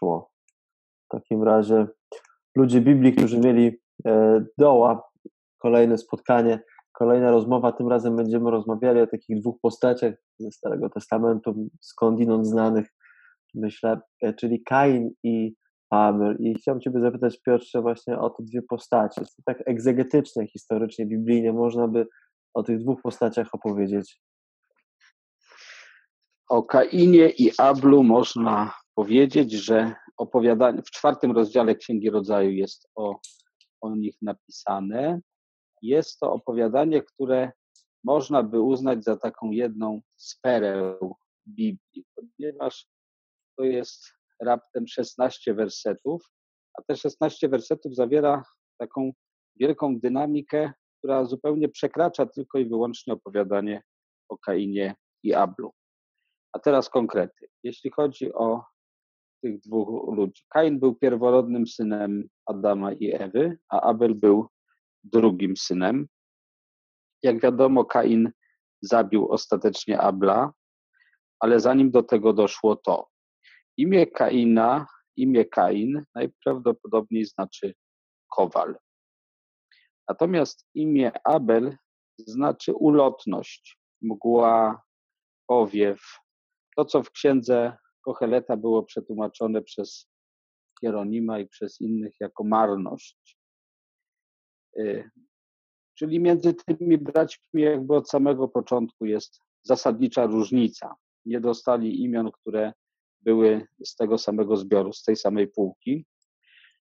Poszło. W takim razie ludzie Biblii, którzy mieli e, doła, kolejne spotkanie, kolejna rozmowa. Tym razem będziemy rozmawiali o takich dwóch postaciach ze Starego Testamentu, skądinąd znanych, myślę, e, czyli Kain i Abel. I chciałem Ciebie zapytać, Piotrze, właśnie o te dwie postacie. Tak egzegetycznie, historycznie, biblijnie można by o tych dwóch postaciach opowiedzieć. O Kainie i Ablu można powiedzieć, że opowiadanie w czwartym rozdziale Księgi Rodzaju jest o, o nich napisane. Jest to opowiadanie, które można by uznać za taką jedną z pereł Biblii, ponieważ to jest raptem 16 wersetów, a te 16 wersetów zawiera taką wielką dynamikę, która zupełnie przekracza tylko i wyłącznie opowiadanie o Kainie i Ablu. A teraz konkrety. Jeśli chodzi o tych dwóch ludzi. Kain był pierworodnym synem Adama i Ewy, a Abel był drugim synem. Jak wiadomo, Kain zabił ostatecznie Abla, ale zanim do tego doszło to, imię Kaina, imię Kain najprawdopodobniej znaczy kowal. Natomiast imię Abel znaczy ulotność, mgła, powiew. To, co w księdze Kocheleta było przetłumaczone przez Hieronima i przez innych jako marność. Y, czyli między tymi braćmi jakby od samego początku jest zasadnicza różnica. Nie dostali imion, które były z tego samego zbioru, z tej samej półki.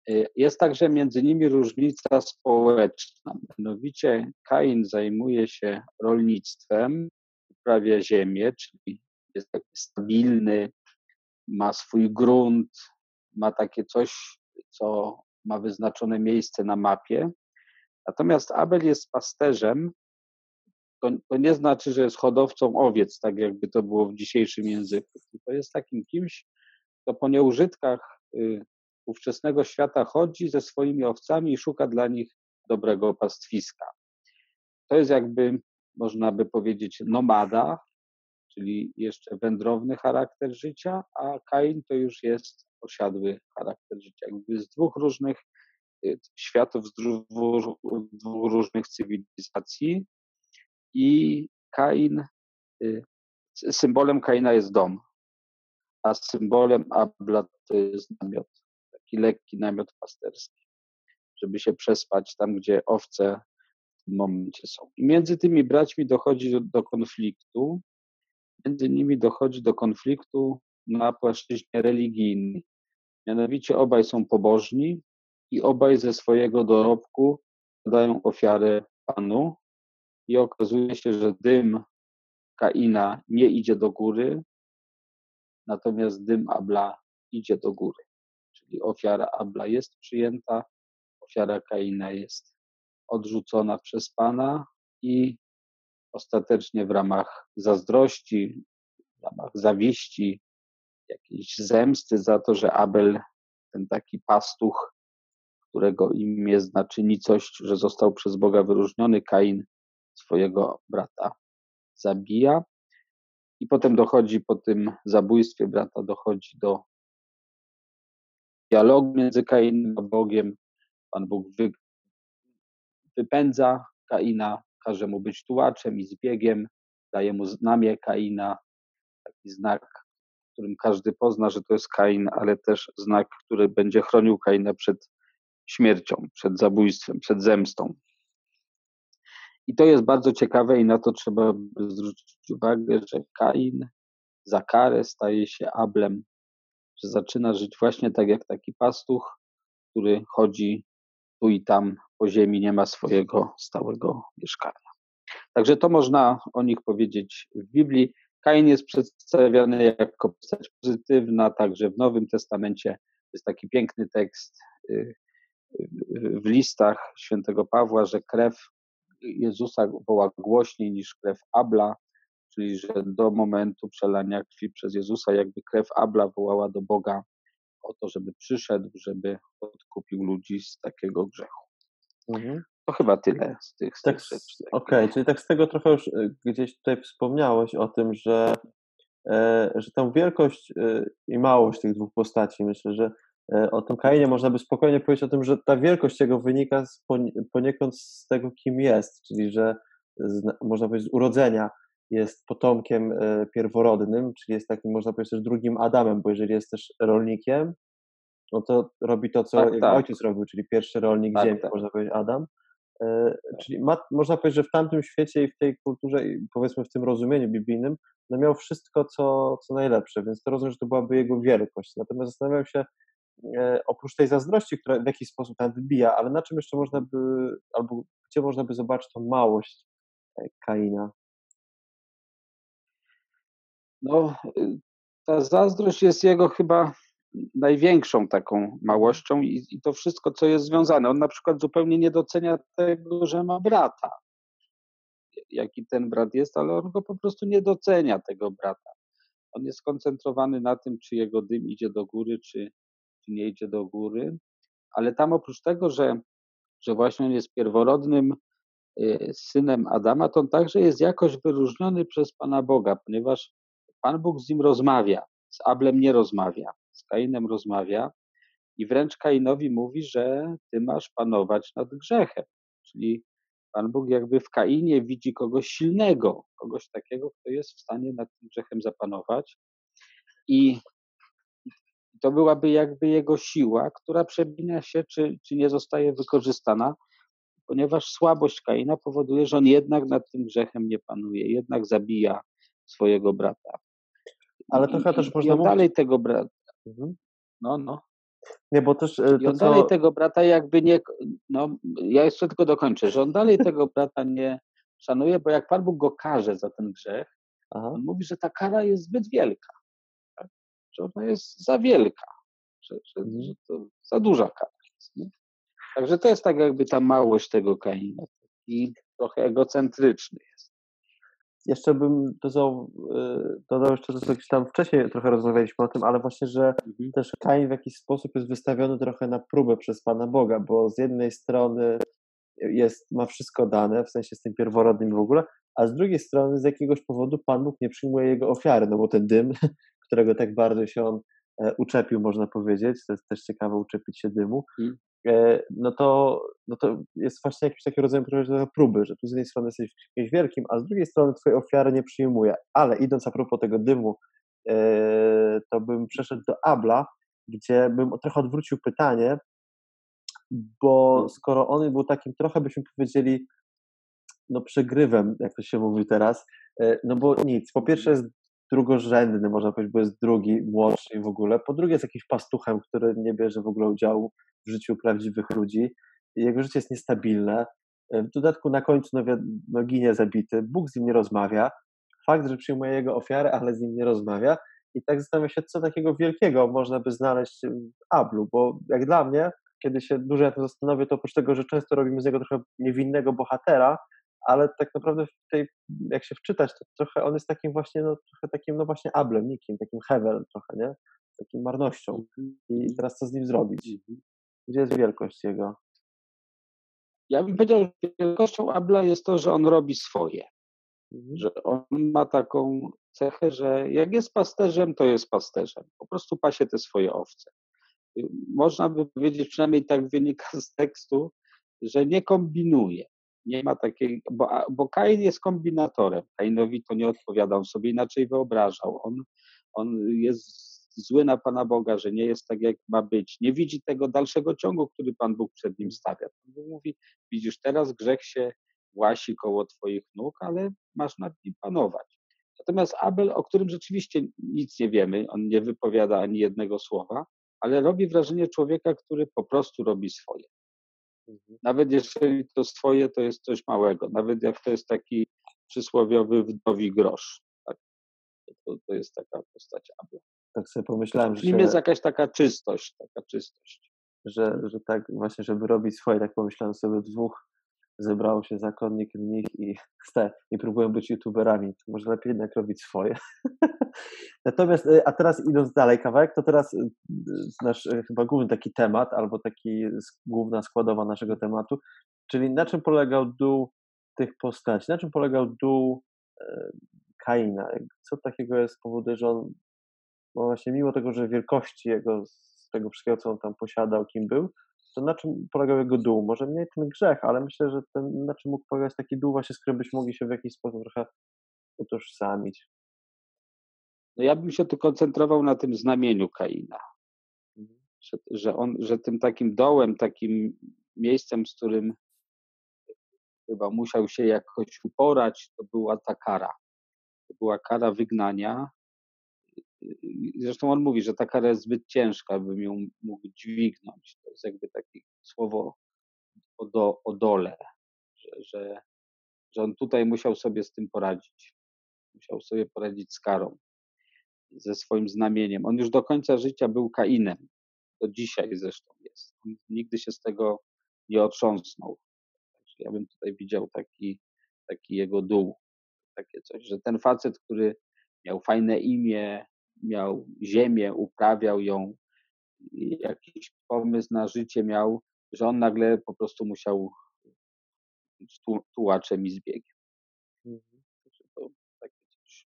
Y, jest także między nimi różnica społeczna. Mianowicie Kain zajmuje się rolnictwem, uprawia ziemię, czyli jest taki stabilny, ma swój grunt, ma takie coś, co ma wyznaczone miejsce na mapie. Natomiast Abel jest pasterzem. To, to nie znaczy, że jest hodowcą owiec, tak jakby to było w dzisiejszym języku. To jest takim kimś, kto po nieużytkach y, ówczesnego świata chodzi ze swoimi owcami i szuka dla nich dobrego pastwiska. To jest jakby, można by powiedzieć, nomada, czyli jeszcze wędrowny charakter życia, a Kain to już jest osiadły charakter życia. Jakby z dwóch różnych y, światów, z dwóch, różnych cywilizacji i Kain, y, symbolem Kaina jest dom, a symbolem Abla to jest namiot, taki lekki namiot pasterski, żeby się przespać tam, gdzie owce w tym momencie są. I między tymi braćmi dochodzi do, do konfliktu, między nimi dochodzi do konfliktu na płaszczyźnie religijnej. Mianowicie obaj są pobożni i obaj ze swojego dorobku dają ofiarę Panu i okazuje się, że dym Kaina nie idzie do góry, natomiast dym Abla idzie do góry. Czyli ofiara Abla jest przyjęta, ofiara Kaina jest odrzucona przez Pana i ostatecznie w ramach zazdrości, w ramach zawiści, jakiejś zemsty za to, że Abel, ten taki pastuch, którego imię znaczy nicość, że został przez Boga wyróżniony, Kain swojego brata zabija. I potem dochodzi po tym zabójstwie brata, dochodzi do dialogu między Kainem a Bogiem. Pan Bóg wy, wypędza Kaina każe mu być tułaczem i zbiegiem, daje mu znamię Kaina, taki znak, którym każdy pozna, że to jest Kain, ale też znak, który będzie chronił Kaina przed śmiercią, przed zabójstwem, przed zemstą. I to jest bardzo ciekawe i na to trzeba zwrócić uwagę, że Kain za karę staje się Ablem, że zaczyna żyć właśnie tak jak taki pastuch, który chodzi tu i tam po ziemi nie ma swojego stałego mieszkania. Także to można o nich powiedzieć w Biblii. Kain jest przedstawiany jako postać pozytywna, także w Nowym Testamencie jest taki piękny tekst y, w listach świętego Pawła, że krew Jezusa woła głośniej niż krew Abla, czyli że do momentu przelania krwi przez Jezusa jakby krew Abla wołała do Boga o to, żeby przyszedł, żeby odkupił ludzi z takiego grzechu. Mhm. To chyba tyle z tych, z Tak, tych rzeczy. okej, czyli tak z tego trochę już y, gdzieś tutaj wspomniałeś o tym, że, e, że tą wielkość y, i małość tych dwóch postaci, myślę, że e, o tym Kainie można by spokojnie powiedzieć o tym, że ta wielkość jego wynika z, poni- poniekąd z tego, kim jest, czyli że z, można powiedzieć z urodzenia jest potomkiem e, pierworodnym, czyli jest takim, można powiedzieć, też drugim Adamem, bo jeżeli jest też rolnikiem, no to robi to, co Tak, tak. ojciec robił, czyli pierwszy rolnik Tak, ziemi, tak. można powiedzieć Adam. E, Czyli ma, można powiedzieć, że w tamtym świecie i w tej kulturze, i powiedzmy w tym rozumieniu biblijnym, no miał wszystko, co, co najlepsze, więc to rozumiem, że to byłaby jego wielkość. Natomiast zastanawiam się, e, oprócz tej zazdrości, która w jakiś sposób tam wybija, ale na czym jeszcze można by, albo gdzie można by zobaczyć tą małość e, Kaina? No, ta zazdrość jest jego chyba największą taką małością i, i to wszystko, co jest związane. On na przykład zupełnie nie docenia tego, że ma brata. Jaki ten brat jest, ale on go po prostu nie docenia, tego brata. On jest skoncentrowany na tym, czy jego dym idzie do góry, czy, czy nie idzie do góry. Ale tam oprócz tego, że, że właśnie on jest pierworodnym y, synem Adama, to on także jest jakoś wyróżniony przez Pana Boga, ponieważ Pan Bóg z nim rozmawia, z Ablem nie rozmawia, z Kainem rozmawia i wręcz Kainowi mówi, że ty masz panować nad grzechem. Czyli Pan Bóg jakby w Kainie widzi kogoś silnego, kogoś takiego, kto jest w stanie nad tym grzechem zapanować. I to byłaby jakby jego siła, która przebija się, czy, czy nie zostaje wykorzystana, ponieważ słabość Kaina powoduje, że on jednak nad tym grzechem nie panuje, jednak zabija swojego brata. Ale I- trochę i- też i można on mówić- dalej tego brata, Mhm. no, no. Nie, bo też e, I to, on dalej co... tego brata jakby nie, no ja jeszcze tylko dokończę, że on dalej tego brata nie szanuje, bo jak Pan Bóg go karze za ten grzech, Aha. on mówi, że ta kara jest zbyt wielka, tak? że ona jest za wielka, że, że, Mhm. że to za duża kara jest. Nie? Także to jest tak jakby ta małość tego Kaina i trochę egocentryczny jest. Jeszcze bym dodał, y, dodał jeszcze to, co gdzieś tam wcześniej trochę rozmawialiśmy o tym, ale właśnie, że Mhm. też Kain w jakiś sposób jest wystawiony trochę na próbę przez Pana Boga, bo z jednej strony jest, ma wszystko dane, w sensie z tym pierworodnym w ogóle, a z drugiej strony z jakiegoś powodu Pan Bóg nie przyjmuje jego ofiary, no bo ten dym, którego tak bardzo się on e, uczepił, można powiedzieć, to jest też ciekawe uczepić się dymu, Mhm. No to, no to jest właśnie jakiś taki rodzaj próby, że tu z jednej strony jesteś kimś wielkim, a z drugiej strony twojej ofiary nie przyjmuje. Ale idąc a propos tego dymu, e, to bym przeszedł do Abla, gdzie bym trochę odwrócił pytanie, bo skoro on był takim trochę, byśmy powiedzieli, no przegrywem, jak to się mówi teraz, e, no bo nic, po pierwsze jest drugorzędny, można powiedzieć, bo jest drugi, młodszy i w ogóle, po drugie jest jakimś pastuchem, który nie bierze w ogóle udziału w życiu prawdziwych ludzi, jego życie jest niestabilne, E, w dodatku na końcu no, no, ginie zabity, Bóg z nim nie rozmawia, fakt, że przyjmuje jego ofiarę, ale z nim nie rozmawia. I tak zastanawiam się, co takiego wielkiego można by znaleźć w Ablu, bo jak dla mnie, kiedy się dłużej na tym zastanowię, to oprócz tego, że często robimy z niego trochę niewinnego bohatera, ale tak naprawdę w tej, jak się wczytać, to trochę on jest takim właśnie, no trochę takim, no właśnie ablem, nikim, takim hevel trochę, nie? Takim marnością. I teraz co z nim zrobić? Gdzie jest wielkość jego? Ja bym powiedział, że wielkością Abla jest to, że on robi swoje. że on ma taką cechę, że jak jest pasterzem, to jest pasterzem. Po prostu pasie te swoje owce. Można by powiedzieć, przynajmniej tak wynika z tekstu, że nie kombinuje. Nie ma takiej, bo, bo Kain jest kombinatorem. Kainowi to nie odpowiadał, sobie inaczej wyobrażał. On, on jest zły na Pana Boga, że nie jest tak, jak ma być. Nie widzi tego dalszego ciągu, który Pan Bóg przed nim stawia. Pan Bóg mówi, widzisz, teraz grzech się łasi koło Twoich nóg, ale masz nad nim panować. Natomiast Abel, o którym rzeczywiście nic nie wiemy, on nie wypowiada ani jednego słowa, ale robi wrażenie człowieka, który po prostu robi swoje. Nawet jeżeli to swoje, to jest coś małego. Nawet jak to jest taki przysłowiowy wdowi grosz. Tak? To, to jest taka postać Abla. Tak sobie pomyślałem, W że, nim jest jakaś taka czystość, taka czystość. że, że tak właśnie, żeby robić swoje, tak pomyślałem sobie, dwóch zebrało się zakonnik, mnich i, ste, i próbują być youtuberami. To może lepiej jednak robić swoje. Natomiast, y, a teraz idąc dalej kawałek, to teraz y, y, nasz chyba główny taki temat, albo taki główna składowa naszego tematu, czyli na czym polegał dół tych postaci? Na czym polegał dół e, Kaina? Co takiego jest powoduje, że on no właśnie mimo tego, że wielkości jego, z tego wszystkiego, co on tam posiadał, kim był, to na czym polegał jego dół? Może mniej ten grzech, ale myślę, że ten, na czym mógł polegać taki dół właśnie, z którym byśmy mogli się w jakiś sposób trochę utożsamić. No ja bym się tu koncentrował na tym znamieniu Kaina. Mhm. Że, że, on, że tym takim dołem, takim miejscem, z którym chyba musiał się jakoś uporać, to była ta kara. To była kara wygnania. Zresztą on mówi, że ta kara jest zbyt ciężka, bym ją mógł dźwignąć. To jest jakby takie słowo o, do, o dole, że, że, że on tutaj musiał sobie z tym poradzić. Musiał sobie poradzić z karą, ze swoim znamieniem. On już do końca życia był Kainem. Do dzisiaj zresztą jest. On nigdy się z tego nie otrząsnął. Ja bym tutaj widział taki, taki jego dół, takie coś, że ten facet, który miał fajne imię, miał ziemię, uprawiał ją, jakiś pomysł na życie miał, że on nagle po prostu musiał być tu, tułaczem i zbiegiem. Mhm. To takie coś.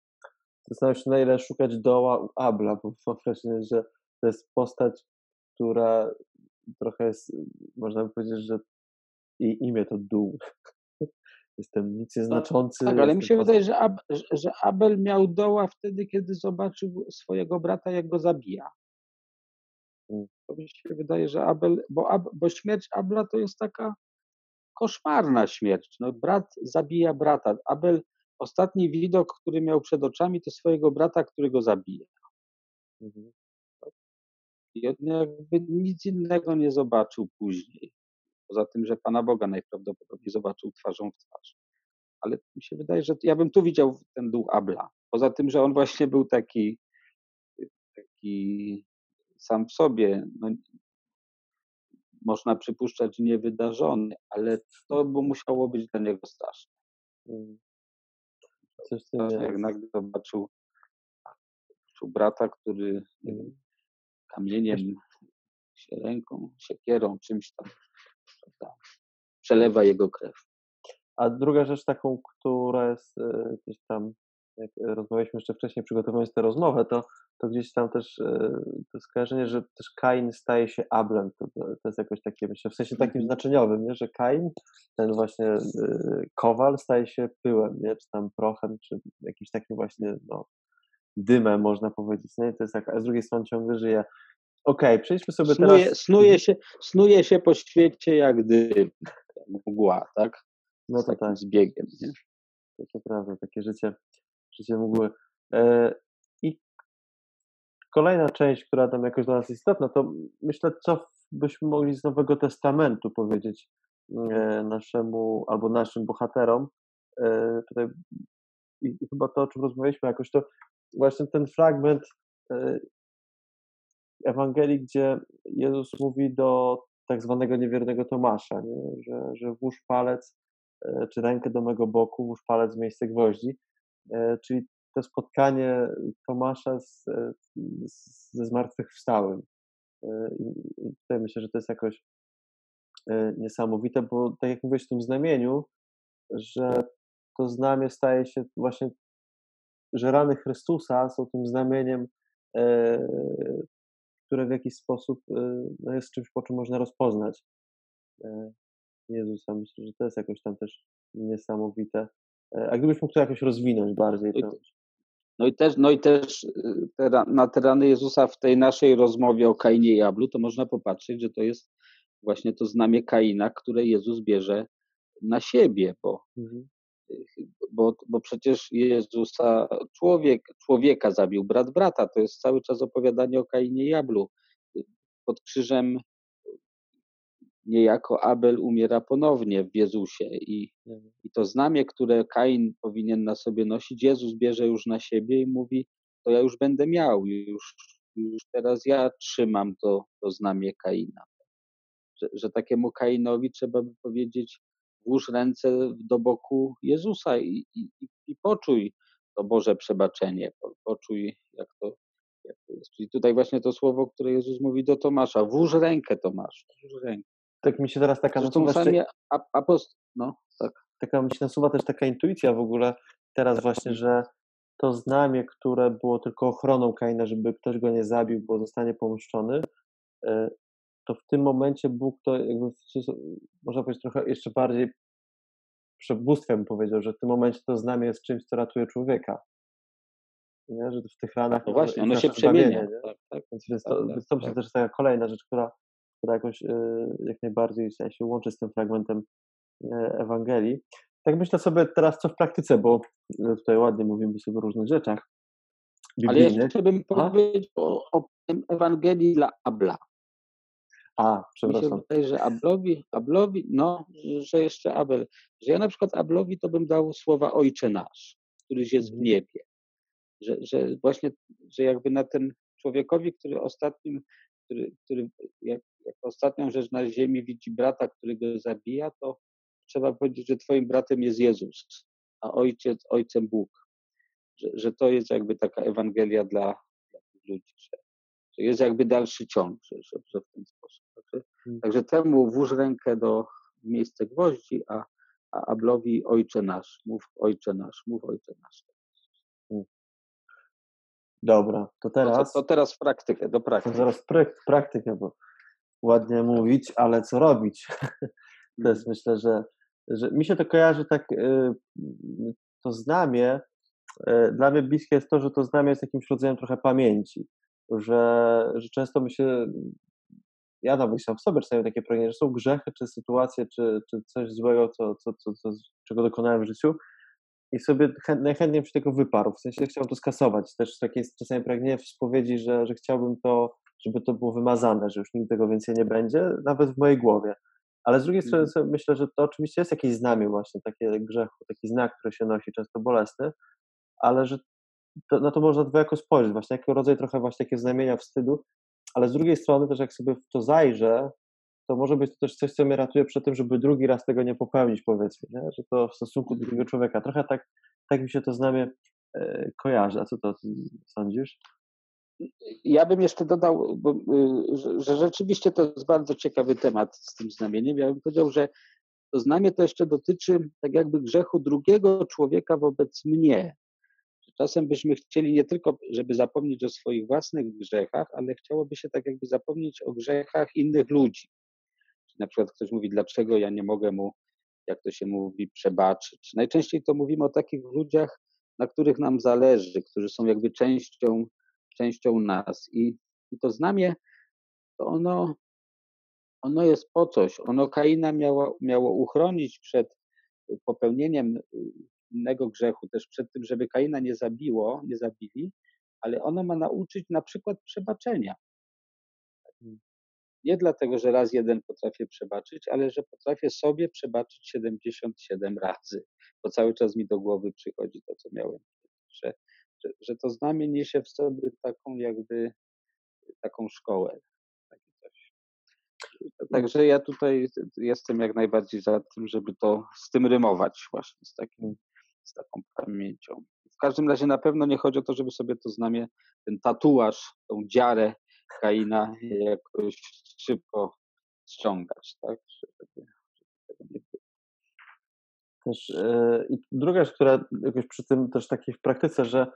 Zastanawiam się, na ile szukać doła u Abla, bo mam wrażenie, że to jest postać, która trochę jest, można by powiedzieć, że i imię to dół. Jestem nic nieznaczący. No, tak, ale mi się wydaje, że, Ab, że Abel miał doła wtedy, kiedy zobaczył swojego brata, jak go zabija. Mm. To mi się wydaje, że Abel, bo, Ab, bo śmierć Abla to jest taka koszmarna śmierć. No, brat zabija brata. Abel, ostatni widok, który miał przed oczami, to swojego brata, który go zabija. Mhm. I on jakby nic innego nie zobaczył później. Poza tym, że Pana Boga najprawdopodobniej zobaczył twarzą w twarz. Ale mi się wydaje, że ja bym tu widział ten dół Abla. Poza tym, że on właśnie był taki, taki sam w sobie, no, można przypuszczać niewydarzony, ale to by musiało być dla niego straszne. Coś jak nagle zobaczył, zobaczył brata, który mm. kamieniem, się ręką, siekierą, czymś tam prawda, przelewa jego krew. A druga rzecz taką, która jest e, gdzieś tam, jak rozmawialiśmy jeszcze wcześniej, przygotowując tę rozmowę, to, to gdzieś tam też e, to skojarzenie, że też Kain staje się Ablem. To, to jest jakoś takie, myślę, w sensie takim mhm. znaczeniowym, nie? że Kain, ten właśnie e, kowal, staje się pyłem, nie? czy tam prochem, czy jakimś takim właśnie no, dymem, można powiedzieć. Nie? To jest jak, a z drugiej strony ciągle żyje Okej, okay, przejdźmy sobie snuje, teraz. Snuje się, snuje się po świecie jak dym, mgła, tak? No to tak. Zbiegiem, nie? To, to prawda, takie życie, życie mgły. E, I kolejna część, która tam jakoś dla nas istotna, to myślę, co byśmy mogli z Nowego Testamentu powiedzieć e, naszemu albo naszym bohaterom. E, tutaj i, i chyba to, o czym rozmawialiśmy jakoś, to właśnie ten fragment e, Ewangelii, gdzie Jezus mówi do tak zwanego niewiernego Tomasza, nie? Że, że włóż palec e, czy rękę do mego boku, włóż palec w miejsce gwoździ. E, czyli to spotkanie Tomasza z, e, z, ze zmartwychwstałym. I tutaj myślę, że to jest jakoś niesamowite, bo tak jak mówiłeś w tym znamieniu, że to znamie staje się właśnie, że rany Chrystusa są tym znamieniem które w jakiś sposób y, no jest czymś, po czym można rozpoznać e, Jezusa. Myślę, że to jest jakoś tam też niesamowite. E, a gdybyś mógł to jakoś rozwinąć bardziej, to... No i też, no i też y, na te rany Jezusa w tej naszej rozmowie o Kainie i Ablu, to można popatrzeć, że to jest właśnie to znamie Kaina, które Jezus bierze na siebie, bo mhm bo, bo przecież Jezusa człowiek, człowieka zabił brat brata. To jest cały czas opowiadanie o Kainie i Ablu. Pod krzyżem niejako Abel umiera ponownie w Jezusie i, i to znamie, które Kain powinien na sobie nosić, Jezus bierze już na siebie i mówi, to ja już będę miał, już, już teraz ja trzymam to, to znamie Kaina. Że, że takiemu Kainowi trzeba by powiedzieć, włóż ręce do boku Jezusa i, i, i poczuj to Boże przebaczenie, poczuj jak to, jak to jest. Czyli tutaj właśnie to słowo, które Jezus mówi do Tomasza, włóż rękę Tomasz, włóż rękę. tak mi się teraz taka Zresztą nasuwa, sami apost... No, tak. taka mi się nasuwa też taka intuicja w ogóle teraz właśnie, że to znamie, które było tylko ochroną Kaina, żeby ktoś go nie zabił, bo zostanie pomszczony, e, to w tym momencie Bóg to jakby, można powiedzieć trochę jeszcze bardziej przebóstwem powiedział, że w tym momencie to znamie jest czymś, co ratuje człowieka. Nie? Że w tych ranach No właśnie, ono się przemienia. nie? Tak, tak. Więc, Tak, to, tak, to tak. też taka kolejna rzecz, która, która jakoś e, jak najbardziej się łączy z tym fragmentem e, Ewangelii. Tak myślę sobie teraz, co w praktyce, bo e, tutaj ładnie mówimy sobie o różnych rzeczach Ale biblijnych. jeszcze bym powiedział o, o tym Ewangelii dla Abla. A, Mi się przepraszam. wydaje, że Ablowi, Ablowi, no, że jeszcze Abel, że ja na przykład Ablowi to bym dał słowa Ojcze Nasz, któryś jest w Mhm. niebie. Że, że właśnie, że jakby na ten człowiekowi, który ostatnim, który, który jak, jak ostatnią rzecz na ziemi widzi brata, który go zabija, to trzeba powiedzieć, że twoim bratem jest Jezus, a ojciec, ojcem Bóg. Że, że to jest jakby taka Ewangelia dla, dla ludzi, że, że jest jakby dalszy ciąg, że, że, że w ten sposób. Także, Mm. także temu włóż rękę do w miejsce gwoździ, a, a Ablowi Ojcze Nasz, mów Ojcze Nasz, mów Ojcze Nasz. Dobra, to To, teraz, to teraz w praktykę, do to praktyki. zaraz praktykę, bo ładnie mówić, ale co robić? To jest myślę, że, że mi się to kojarzy tak, y, to znamie, y, dla mnie bliskie jest to, że to znamie jest jakimś rodzajem trochę pamięci, że, że często my się, ja nawet sam w sobie czasami takie pragnienie, że są grzechy, czy sytuacje, czy, czy coś złego, co, co, co, co, czego dokonałem w życiu i sobie chę, najchętniej bym się tego wyparł, w sensie chciałbym to skasować. Też takie jest czasami pragnienie w spowiedzi, że, że chciałbym to, żeby to było wymazane, że już nigdy tego więcej nie będzie, nawet w mojej głowie. Ale z drugiej strony Mhm. myślę, że to oczywiście jest jakieś znamię właśnie, takie grzechu, taki znak, który się nosi, często bolesny, ale że to, na to można dwojako spojrzeć, właśnie jako rodzaj trochę właśnie takiego znamienia wstydu, ale z drugiej strony też jak sobie w to zajrzę, to może być to też coś, co mnie ratuje przed tym, żeby drugi raz tego nie popełnić, powiedzmy, nie? że to w stosunku do drugiego człowieka. Trochę tak, tak mi się to znamie e, kojarzy. A co to sądzisz? Ja bym jeszcze dodał, bo, y, że, że rzeczywiście to jest bardzo ciekawy temat z tym znamieniem. Ja bym powiedział, że to znamie to jeszcze dotyczy tak jakby grzechu drugiego człowieka wobec mnie. Czasem byśmy chcieli nie tylko, żeby zapomnieć o swoich własnych grzechach, ale chciałoby się tak jakby zapomnieć o grzechach innych ludzi. Na przykład ktoś mówi, dlaczego ja nie mogę mu, jak to się mówi, przebaczyć. Najczęściej to mówimy o takich ludziach, na których nam zależy, którzy są jakby częścią, częścią nas. I, i to znamie, to ono, ono jest po coś. Ono Kaina miało, miało uchronić przed popełnieniem innego grzechu, też przed tym, żeby Kaina nie zabiło, nie zabili, ale ono ma nauczyć na przykład przebaczenia. Nie dlatego, że raz jeden potrafię przebaczyć, ale że potrafię sobie przebaczyć 77 razy, bo cały czas mi do głowy przychodzi to, co miałem. Że, że, że to znamie niesie w sobie taką jakby taką szkołę. Coś. Także ja tutaj jestem jak najbardziej za tym, żeby to z tym rymować właśnie, z, takim, z taką pamięcią. W każdym razie na pewno nie chodzi o to, żeby sobie to znamie, ten tatuaż, tą dziarę Kaina jakoś szybko ściągać, tak? Żeby, żeby nie było. Też, yy, I druga rzecz, która jakoś przy tym też takiej w praktyce, że,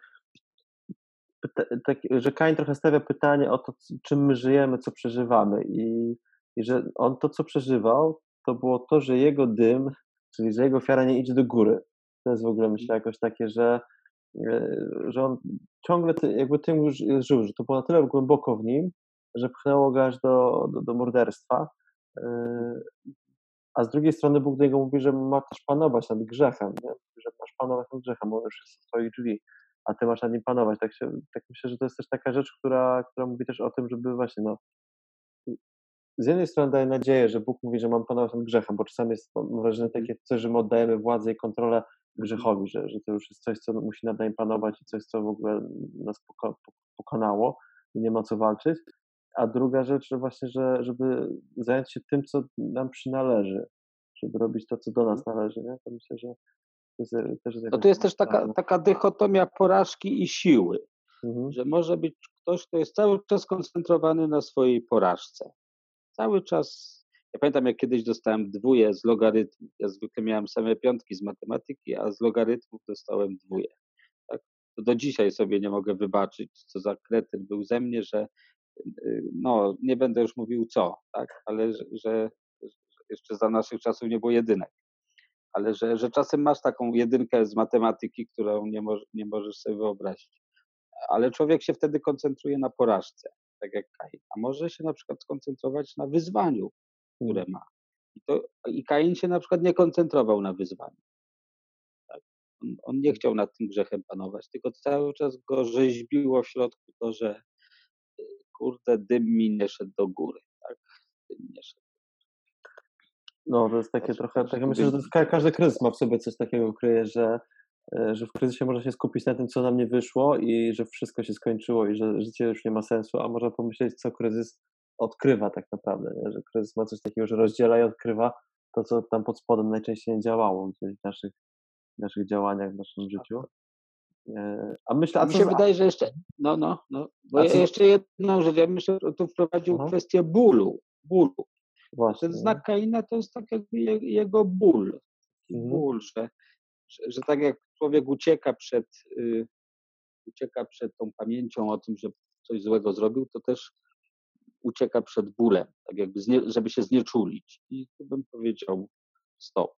tak, że Kain trochę stawia pytanie o to, czym my żyjemy, co przeżywamy i, i że on to, co przeżywał, to było to, że jego dym, czyli że jego ofiara nie idzie do góry. To jest w ogóle myślę jakoś takie, że, yy, że on ciągle ty, jakby tym już żył, że to było na tyle głęboko w nim, że pchnęło go aż do, do, do morderstwa. Yy, a z drugiej strony Bóg do niego mówi, że ma też panować nad grzechem, nie? że masz panować nad grzechem, on już jest w swoich drzwi, a ty masz nad nim panować. Tak, się, tak myślę, że to jest też taka rzecz, która, która mówi też o tym, żeby właśnie no, z jednej strony daje nadzieję, że Bóg mówi, że mam panować nad grzechem, bo czasami jest mam wrażenie takie coś, że my oddajemy władzę i kontrolę grzechowi, że, że to już jest coś, co musi nad nami panować i coś, co w ogóle nas poko pokonało i nie ma co walczyć. A druga rzecz, że właśnie, że, żeby zająć się tym, co nam przynależy, żeby robić to, co do nas należy, nie? to myślę, że to jest też jest No to jest też taka, taka dychotomia porażki i siły, mhm. że może być ktoś, kto jest cały czas skoncentrowany na swojej porażce. Cały czas Ja pamiętam, jak kiedyś dostałem dwóje z logarytmów. Ja zwykle miałem same piątki z matematyki, a z logarytmów dostałem dwóje. Tak? Do dzisiaj sobie nie mogę wybaczyć, co za kretyn był ze mnie, że y, no, nie będę już mówił co, tak? ale że, że jeszcze za naszych czasów nie było jedynek. Ale że, że czasem masz taką jedynkę z matematyki, którą nie, nie możesz sobie wyobrazić. Ale człowiek się wtedy koncentruje na porażce, tak jak Kain. A może się na przykład skoncentrować na wyzwaniu, które ma. I, to, i Kain się na przykład nie koncentrował na wyzwaniu. Tak? On, on, nie chciał nad tym grzechem panować, tylko cały czas go rzeźbiło w środku to, że y, kurde, dym mi nie szedł do góry. Tak? Dym nie szedł. No, to jest takie trochę, takie, myślę, że każdy kryzys ma w sobie coś takiego kryje, że, że w kryzysie można się skupić na tym, co nam nie wyszło i że wszystko się skończyło i że życie już nie ma sensu, a można pomyśleć, co kryzys odkrywa tak naprawdę, nie? że kryzys ma coś takiego, że rozdziela i odkrywa to, co tam pod spodem najczęściej nie działało w naszych, naszych działaniach, w naszym życiu. E, a myślę, a Mi się za... wydaje, że jeszcze, no, no, no, bo ja jeszcze jedną rzecz, ja myślę, że tu wprowadził Aha. kwestię bólu, bólu. Właśnie. Ten znak Kaina to jest tak jakby jego ból, mhm. ból, że, że, tak jak człowiek ucieka przed, y, ucieka przed tą pamięcią o tym, że coś złego zrobił, to też ucieka przed bólem, tak jakby, znie, żeby się znieczulić. I tu bym powiedział stop.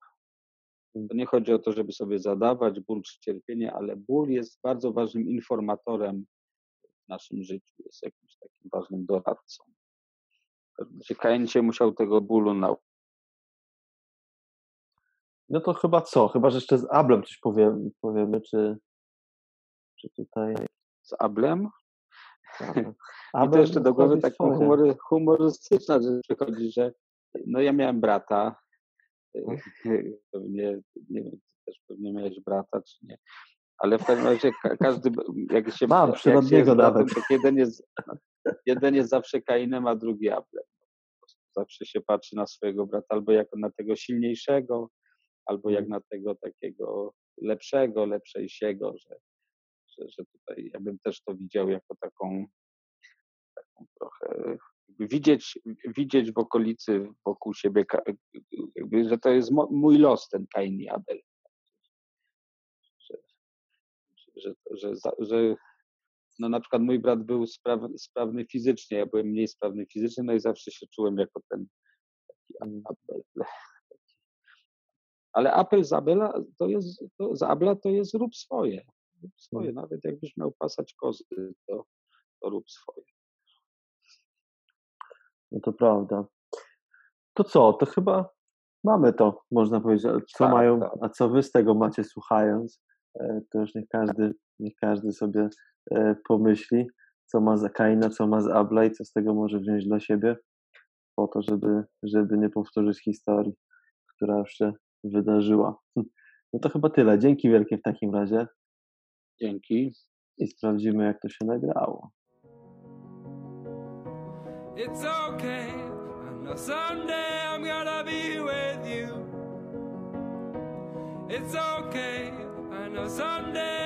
To nie chodzi o to, żeby sobie zadawać ból czy cierpienie, ale ból jest bardzo ważnym informatorem w naszym życiu, jest jakimś takim ważnym doradcą. Kain się musiał tego bólu nauczyć. No to chyba co? Chyba, że jeszcze z Ablem coś powiemy, powiemy czy, czy tutaj... Z Ablem? I to jeszcze do głowy taka humory, humorystyczna rzecz przychodzi, że no ja miałem brata, no. pewnie, nie wiem, też pewnie miałeś brata, czy nie, ale w każdym razie każdy, jak się... Mam, przyrodniego nawet. To jeden jest, jeden jest zawsze Kainem, a drugi Ablem. Zawsze się patrzy na swojego brata albo jako na tego silniejszego, albo jak na tego takiego lepszego, lepszejsiego, że że, że tutaj ja bym też to widział jako taką, taką trochę widzieć, widzieć w okolicy wokół siebie, że to jest mój los, ten Kain Abel. Że, że, że, że, no na przykład mój brat był sprawny, sprawny fizycznie, ja byłem mniej sprawny fizycznie, no i zawsze się czułem jako ten taki Abel. Ale apel z Abela to jest, to, z Abla to jest rób swoje rób swoje. No. Nawet jakbyś miał pasać kozy, to, to rób swoje. No to prawda. To co? To chyba mamy to, można powiedzieć. Co tak, mają, tak. a co wy z tego macie słuchając? E, to już niech każdy, niech każdy sobie e, pomyśli, co ma za Kaina, co ma z Abla i co z tego może wziąć dla siebie, po to, żeby, żeby nie powtórzyć historii, która już się wydarzyła. No to chyba tyle. Dzięki wielkie w takim razie. Dzięki. I sprawdzimy, jak to się nagrało. It's okay. I know someday I'm gonna be with you. It's okay. I know someday